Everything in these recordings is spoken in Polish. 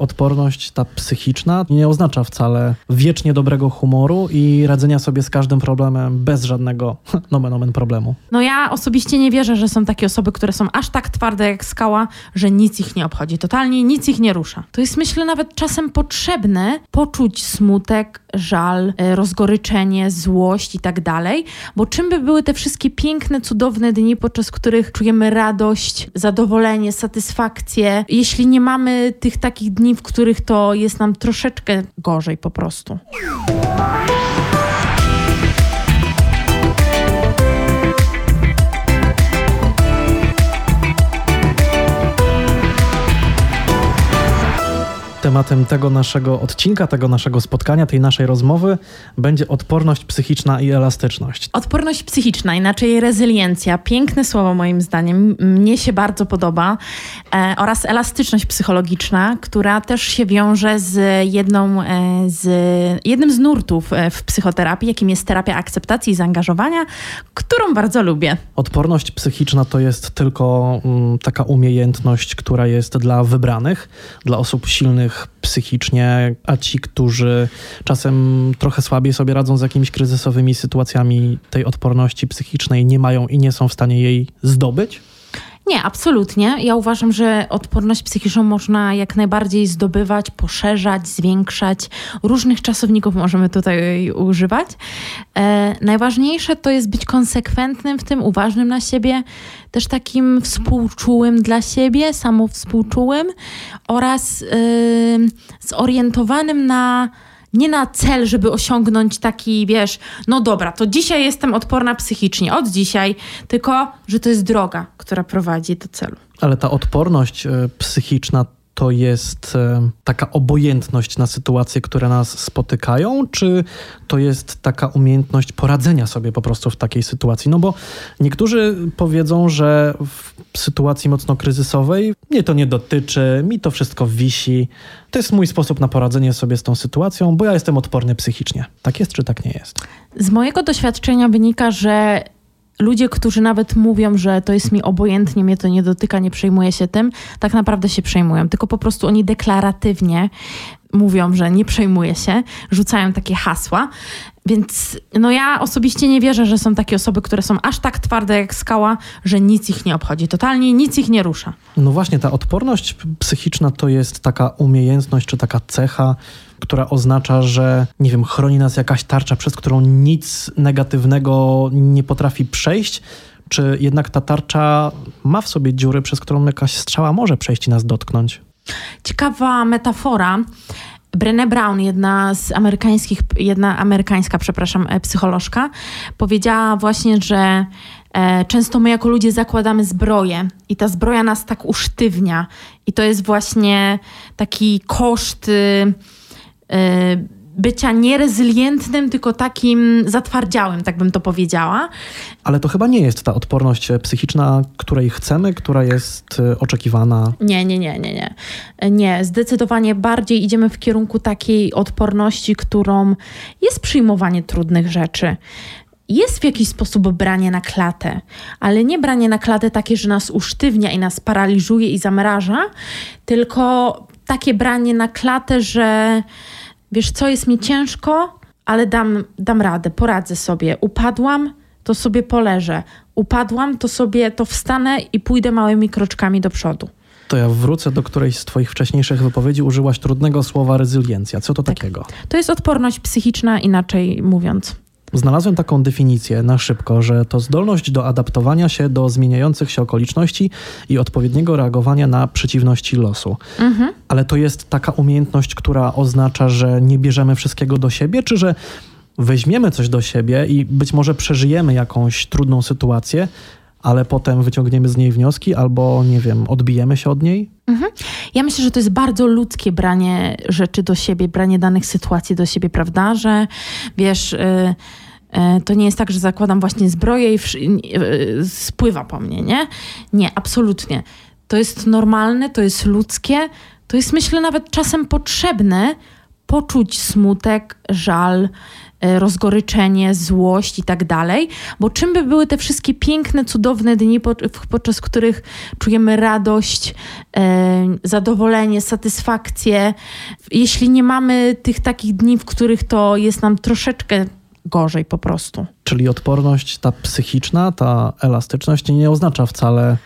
Odporność ta psychiczna nie oznacza wcale wiecznie dobrego humoru i radzenia sobie z każdym problemem bez żadnego nomen omen problemu. No ja osobiście nie wierzę, że są takie osoby, które są aż tak twarde jak skała, że nic ich nie obchodzi. Totalnie nic ich nie rusza. To jest myślę nawet czasem potrzebne poczuć smutek, żal, e, rozgoryczenie, złość i tak dalej, bo czym by były te wszystkie piękne, cudowne dni, podczas których czujemy radość, zadowolenie, satysfakcję, jeśli nie mamy tych takich dni, w których to jest nam troszeczkę gorzej po prostu. Tematem tego naszego odcinka, tego naszego spotkania, tej naszej rozmowy będzie odporność psychiczna i elastyczność. Odporność psychiczna, inaczej rezyliencja, piękne słowo moim zdaniem, mnie się bardzo podoba, e, oraz elastyczność psychologiczna, która też się wiąże z jedną, e, z jednym z nurtów e, w psychoterapii, jakim jest terapia akceptacji i zaangażowania, którą bardzo lubię. Odporność psychiczna to jest tylko mm, taka umiejętność, która jest dla wybranych, dla osób silnych psychicznie, a ci, którzy czasem trochę słabiej sobie radzą z jakimiś kryzysowymi sytuacjami, tej odporności psychicznej nie mają i nie są w stanie jej zdobyć? Nie, absolutnie. Ja uważam, że odporność psychiczną można jak najbardziej zdobywać, poszerzać, zwiększać. Różnych czasowników możemy tutaj używać. E, najważniejsze to jest być konsekwentnym w tym, uważnym na siebie, też takim współczułym dla siebie, samowspółczułym oraz e, zorientowanym na nie na cel, żeby osiągnąć taki, wiesz, no dobra, to dzisiaj jestem odporna psychicznie, od dzisiaj, tylko, że to jest droga, która prowadzi do celu. Ale ta odporność e, psychiczna to jest e, taka obojętność na sytuacje, które nas spotykają, czy to jest taka umiejętność poradzenia sobie po prostu w takiej sytuacji? No bo niektórzy powiedzą, że w sytuacji mocno kryzysowej mnie to nie dotyczy, mi to wszystko wisi. To jest mój sposób na poradzenie sobie z tą sytuacją, bo ja jestem odporny psychicznie. Tak jest, czy tak nie jest? Z mojego doświadczenia wynika, że ludzie, którzy nawet mówią, że to jest mi obojętnie, mnie to nie dotyka, nie przejmuję się tym, tak naprawdę się przejmują. Tylko po prostu oni deklaratywnie mówią, że nie przejmuję się, rzucają takie hasła. Więc no ja osobiście nie wierzę, że są takie osoby, które są aż tak twarde jak skała, że nic ich nie obchodzi. Totalnie nic ich nie rusza. No właśnie, ta odporność psychiczna to jest taka umiejętność czy taka cecha, która oznacza, że nie wiem, chroni nas jakaś tarcza, przez którą nic negatywnego nie potrafi przejść, czy jednak ta tarcza ma w sobie dziury, przez którą jakaś strzała może przejść i nas dotknąć? Ciekawa metafora. Brené Brown, jedna z amerykańskich, jedna amerykańska, przepraszam, e, psycholożka, powiedziała właśnie, że e, często my jako ludzie zakładamy zbroję i ta zbroja nas tak usztywnia i to jest właśnie taki koszt y, y, bycia nierezylientnym, tylko takim zatwardziałym, tak bym to powiedziała. Ale to chyba nie jest ta odporność psychiczna, której chcemy, która jest y, oczekiwana. Nie, nie, nie, nie, nie. Nie, zdecydowanie bardziej idziemy w kierunku takiej odporności, którą jest przyjmowanie trudnych rzeczy jest w jakiś sposób branie na klatę, ale nie branie na klatę takie, że nas usztywnia i nas paraliżuje i zamraża, tylko takie branie na klatę, że wiesz co, jest mi ciężko, ale dam, dam radę, poradzę sobie. Upadłam, to sobie poleżę. Upadłam, to sobie to wstanę i pójdę małymi kroczkami do przodu. To ja wrócę do którejś z Twoich wcześniejszych wypowiedzi. Użyłaś trudnego słowa rezyliencja. Co to tak. takiego? To jest odporność psychiczna, inaczej mówiąc. Znalazłem taką definicję na szybko, że to zdolność do adaptowania się do zmieniających się okoliczności i odpowiedniego reagowania na przeciwności losu. Mhm. Ale to jest taka umiejętność, która oznacza, że nie bierzemy wszystkiego do siebie, czy że weźmiemy coś do siebie i być może przeżyjemy jakąś trudną sytuację, ale potem wyciągniemy z niej wnioski albo, nie wiem, odbijemy się od niej? Mhm. Ja myślę, że to jest bardzo ludzkie branie rzeczy do siebie, branie danych sytuacji do siebie, prawda? Że wiesz. Yy to nie jest tak, że zakładam właśnie zbroję i y, spływa po mnie, nie? Nie, absolutnie. To jest normalne, to jest ludzkie, to jest myślę nawet czasem potrzebne poczuć smutek, żal, rozgoryczenie, złość i tak dalej, bo czym by były te wszystkie piękne, cudowne dni, podczas których czujemy radość, e, zadowolenie, satysfakcję, jeśli nie mamy tych takich dni, w których to jest nam troszeczkę gorzej po prostu. Czyli odporność ta psychiczna, ta elastyczność nie oznacza wcale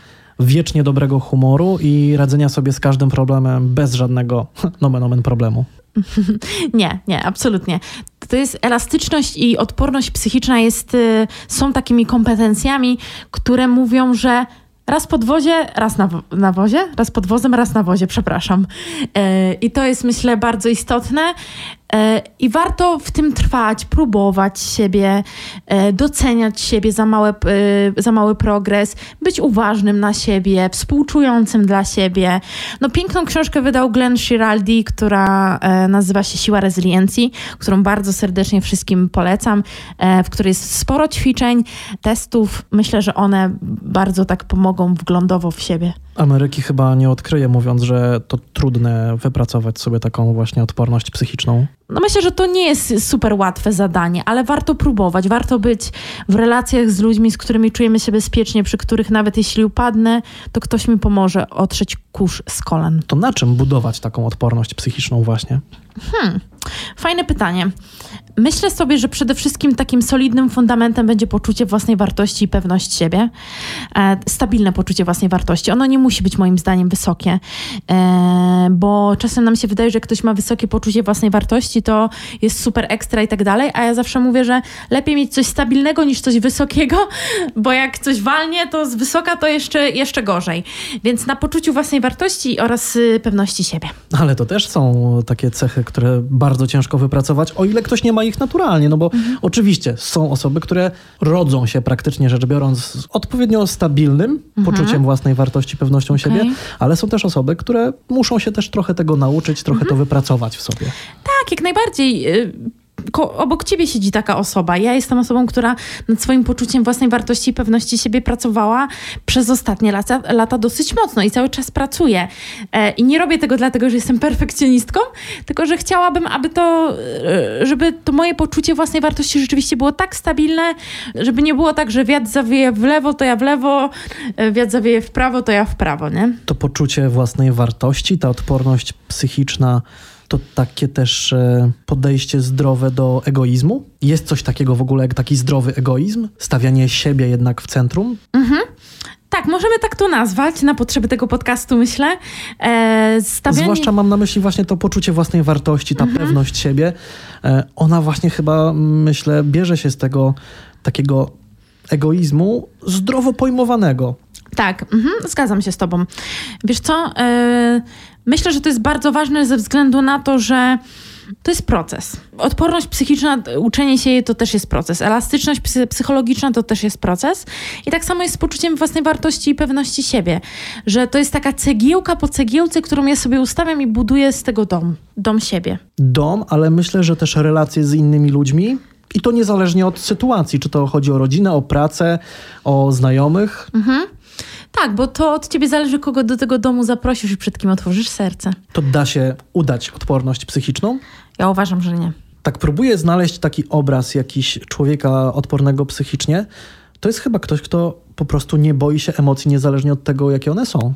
wiecznie dobrego humoru i radzenia sobie z każdym problemem bez żadnego nomen omen problemu. Nie, nie, absolutnie. To jest elastyczność i odporność psychiczna jest, y, są takimi kompetencjami, które mówią, że raz pod wozie, raz na, na wozie, raz pod wozem, raz na wozie, przepraszam. Y, I to jest myślę bardzo istotne. E, I warto w tym trwać, próbować siebie, e, doceniać siebie za, małe, e, za mały progres, być uważnym na siebie, współczującym dla siebie. No, piękną książkę wydał Glenn Shiraldi, która nazywa się Siła Rezyliencji, którą bardzo serdecznie wszystkim polecam, w której jest sporo ćwiczeń, testów. Myślę, że one bardzo tak pomogą wglądowo w siebie. Ameryki chyba nie odkryje, mówiąc, że to trudne wypracować sobie taką właśnie odporność psychiczną. No myślę, że to nie jest super łatwe zadanie, ale warto próbować. Warto być w relacjach z ludźmi, z którymi czujemy się bezpiecznie, przy których nawet jeśli upadnę, to ktoś mi pomoże otrzeć kurz z kolan. To na czym budować taką odporność psychiczną właśnie? Hmm, fajne pytanie. Myślę sobie, że przede wszystkim takim solidnym fundamentem będzie poczucie własnej wartości i pewność siebie. E, stabilne poczucie własnej wartości. Ono nie musi być moim zdaniem wysokie, e, bo czasem nam się wydaje, że ktoś ma wysokie poczucie własnej wartości, to jest super ekstra i tak dalej, a ja zawsze mówię, że lepiej mieć coś stabilnego niż coś wysokiego, bo jak coś walnie, to z wysoka to jeszcze, jeszcze gorzej. Więc na poczuciu własnej wartości oraz y, pewności siebie. Ale to też są takie cechy, które bardzo ciężko wypracować, o ile ktoś nie ma ich naturalnie, no bo mhm. oczywiście są osoby, które rodzą się praktycznie rzecz biorąc z odpowiednio stabilnym mhm. poczuciem własnej wartości, pewnością okay. siebie, ale są też osoby, które muszą się też trochę tego nauczyć, trochę mhm. to wypracować w sobie. Tak, jak najbardziej y, obok ciebie siedzi taka osoba. Ja jestem osobą, która nad swoim poczuciem własnej wartości i pewności siebie pracowała przez ostatnie lata, lata dosyć mocno i cały czas pracuję. E, I nie robię tego dlatego, że jestem perfekcjonistką, tylko że chciałabym, aby to, e, żeby to moje poczucie własnej wartości rzeczywiście było tak stabilne, żeby nie było tak, że wiatr zawieje w lewo, to ja w lewo, e, wiatr zawieje w prawo, to ja w prawo, nie? To poczucie własnej wartości, ta odporność psychiczna to takie też e, podejście zdrowe do egoizmu? Jest coś takiego w ogóle jak taki zdrowy egoizm? Stawianie siebie jednak w centrum? Mhm. Tak, możemy tak to nazwać na potrzeby tego podcastu, myślę. E, stawianie... Zwłaszcza mam na myśli właśnie to poczucie własnej wartości, ta mhm. pewność siebie. E, ona właśnie chyba, myślę, bierze się z tego takiego egoizmu zdrowo pojmowanego. Tak, mhm, zgadzam się z tobą. Wiesz co, e, myślę, że to jest bardzo ważne ze względu na to, że to jest proces. Odporność psychiczna, uczenie się jej to też jest proces. Elastyczność psychologiczna to też jest proces. I tak samo jest z poczuciem własnej wartości i pewności siebie, że to jest taka cegiełka po cegiełce, którą ja sobie ustawiam i buduję z tego dom, dom siebie. Dom, ale myślę, że też relacje z innymi ludźmi. I to niezależnie od sytuacji, czy to chodzi o rodzinę, o pracę, o znajomych. Mhm. Tak, bo to od ciebie zależy, kogo do tego domu zaprosisz i przed kim otworzysz serce. To da się udać odporność psychiczną? Ja uważam, że nie. Tak, próbuję znaleźć taki obraz jakiś człowieka odpornego psychicznie. To jest chyba ktoś, kto po prostu nie boi się emocji, niezależnie od tego, jakie one są.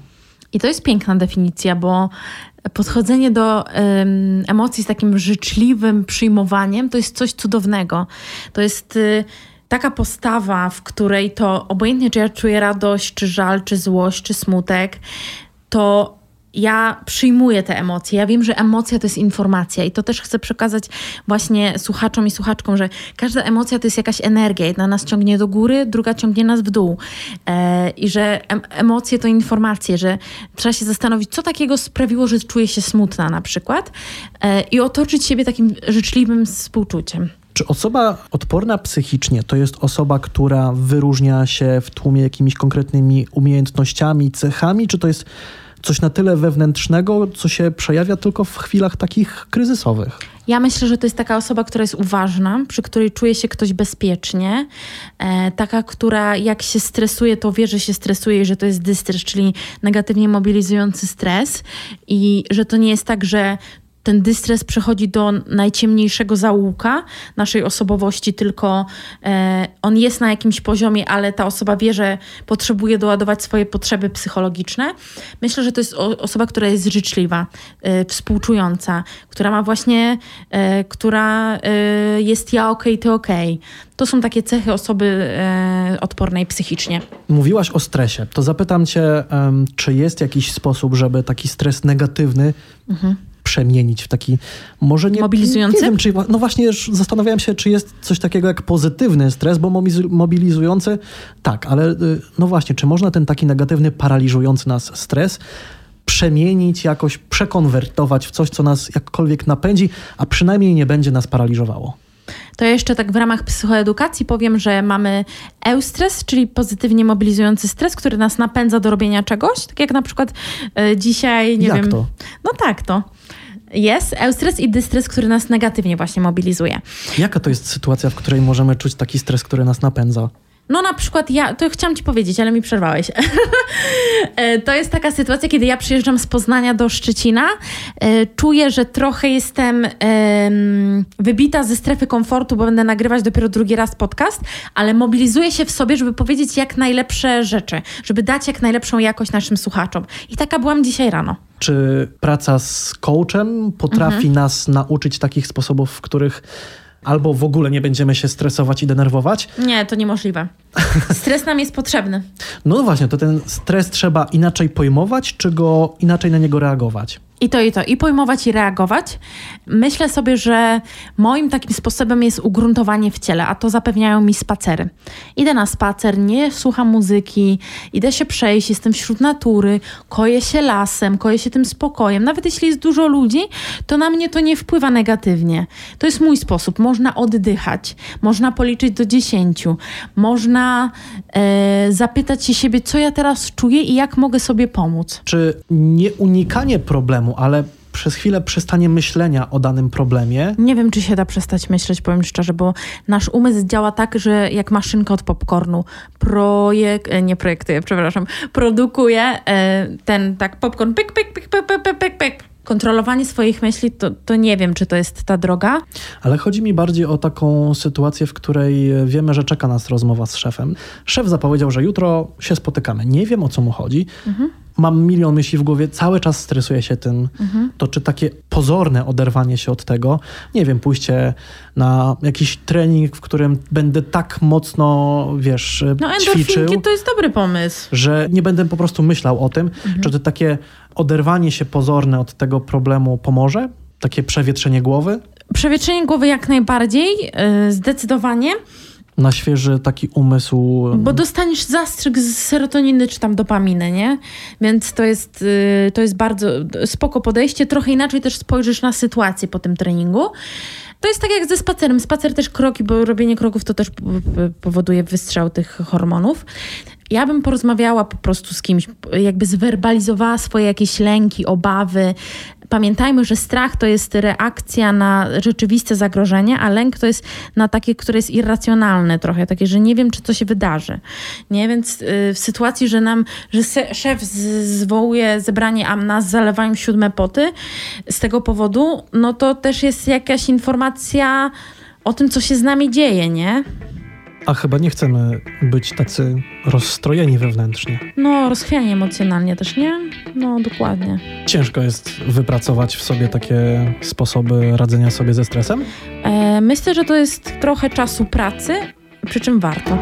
I to jest piękna definicja, bo podchodzenie do um, emocji z takim życzliwym przyjmowaniem to jest coś cudownego. To jest. Y taka postawa, w której to obojętnie, czy ja czuję radość, czy żal, czy złość, czy smutek, to ja przyjmuję te emocje. Ja wiem, że emocja to jest informacja i to też chcę przekazać właśnie słuchaczom i słuchaczkom, że każda emocja to jest jakaś energia. Jedna nas ciągnie do góry, druga ciągnie nas w dół. E, I że em emocje to informacje, że trzeba się zastanowić, co takiego sprawiło, że czuję się smutna na przykład e, i otoczyć siebie takim życzliwym współczuciem. Czy osoba odporna psychicznie to jest osoba, która wyróżnia się w tłumie jakimiś konkretnymi umiejętnościami, cechami, czy to jest coś na tyle wewnętrznego, co się przejawia tylko w chwilach takich kryzysowych? Ja myślę, że to jest taka osoba, która jest uważna, przy której czuje się ktoś bezpiecznie. E, taka, która jak się stresuje, to wie, że się stresuje i że to jest dystres, czyli negatywnie mobilizujący stres. I że to nie jest tak, że ten dystres przechodzi do najciemniejszego zaułka naszej osobowości, tylko e, on jest na jakimś poziomie, ale ta osoba wie, że potrzebuje doładować swoje potrzeby psychologiczne. Myślę, że to jest o, osoba, która jest życzliwa, e, współczująca, która ma właśnie, e, która e, jest ja okej, okay, ty okej. Okay. To są takie cechy osoby e, odpornej psychicznie. Mówiłaś o stresie. To zapytam cię, um, czy jest jakiś sposób, żeby taki stres negatywny mhm przemienić w taki może nie... Mobilizujący? Nie wiem, czy, no właśnie zastanawiałem się, czy jest coś takiego jak pozytywny stres, bo mobilizujący tak, ale y, no właśnie, czy można ten taki negatywny, paraliżujący nas stres przemienić, jakoś przekonwertować w coś, co nas jakkolwiek napędzi, a przynajmniej nie będzie nas paraliżowało? To jeszcze tak w ramach psychoedukacji powiem, że mamy eustres, czyli pozytywnie mobilizujący stres, który nas napędza do robienia czegoś, tak jak na przykład y, dzisiaj, nie jak wiem... to? No tak to. Jest eustres i dystres, który nas negatywnie właśnie mobilizuje. Jaka to jest sytuacja, w której możemy czuć taki stres, który nas napędza? No na przykład ja, to chciałam ci powiedzieć, ale mi przerwałeś. E, to jest taka sytuacja, kiedy ja przyjeżdżam z Poznania do Szczecina, e, czuję, że trochę jestem wybita ze strefy komfortu, bo będę nagrywać dopiero drugi raz podcast, ale mobilizuję się w sobie, żeby powiedzieć jak najlepsze rzeczy, żeby dać jak najlepszą jakość naszym słuchaczom. I taka byłam dzisiaj rano. Czy praca z coachem potrafi mhm. nas nauczyć takich sposobów, w których albo w ogóle nie będziemy się stresować i denerwować. Nie, to niemożliwe. Stres nam jest potrzebny. No właśnie, to ten stres trzeba inaczej pojmować, czy go inaczej na niego reagować? I to, i to, i pojmować, i reagować. Myślę sobie, że moim takim sposobem jest ugruntowanie w ciele, a to zapewniają mi spacery. Idę na spacer, nie słucham muzyki, idę się przejść, jestem wśród natury, koję się lasem, koję się tym spokojem. Nawet jeśli jest dużo ludzi, to na mnie to nie wpływa negatywnie. To jest mój sposób. Można oddychać, można policzyć do dziesięciu, można e, zapytać się siebie, co ja teraz czuję i jak mogę sobie pomóc. Czy nie unikanie problemu, ale przez chwilę przestanie myślenia o danym problemie. Nie wiem, czy się da przestać myśleć, powiem szczerze, bo nasz umysł działa tak, że jak maszynka od popcornu projekt, e, nie projektuje, przepraszam, produkuje e, ten tak popcorn, pyk, pyk, pyk, pyk, pyk, pyk, pyk. Kontrolowanie swoich myśli, to, to nie wiem, czy to jest ta droga. Ale chodzi mi bardziej o taką sytuację, w której wiemy, że czeka nas rozmowa z szefem. Szef zapowiedział, że jutro się spotykamy. Nie wiem, o co mu chodzi. Mhm mam milion myśli w głowie, cały czas stresuję się tym. Mhm. To czy takie pozorne oderwanie się od tego, nie wiem, pójście na jakiś trening, w którym będę tak mocno, wiesz, no, ćwiczył. to jest dobry pomysł. Że nie będę po prostu myślał o tym, mhm. czy to takie oderwanie się pozorne od tego problemu pomoże? Takie przewietrzenie głowy? Przewietrzenie głowy jak najbardziej, yy, zdecydowanie na świeży taki umysł. Bo dostaniesz zastrzyk z serotoniny czy tam dopaminy, nie? Więc to jest, y, to jest bardzo spoko podejście. Trochę inaczej też spojrzysz na sytuację po tym treningu. To jest tak jak ze spacerem. Spacer też kroki, bo robienie kroków to też powoduje wystrzał tych hormonów. Ja bym porozmawiała po prostu z kimś, jakby zwerbalizowała swoje jakieś lęki, obawy, Pamiętajmy, że strach to jest reakcja na rzeczywiste zagrożenie, a lęk to jest na takie, które jest irracjonalne trochę, takie, że nie wiem, czy to się wydarzy. Nie, więc y, w sytuacji, że nam, że szef zwołuje zebranie, a nas zalewają siódme poty z tego powodu, no to też jest jakaś informacja o tym, co się z nami dzieje, nie? A chyba nie chcemy być tacy rozstrojeni wewnętrznie. No, rozchwiani emocjonalnie też, nie? No, dokładnie. Ciężko jest wypracować w sobie takie sposoby radzenia sobie ze stresem? E, myślę, że to jest trochę czasu pracy, przy czym warto.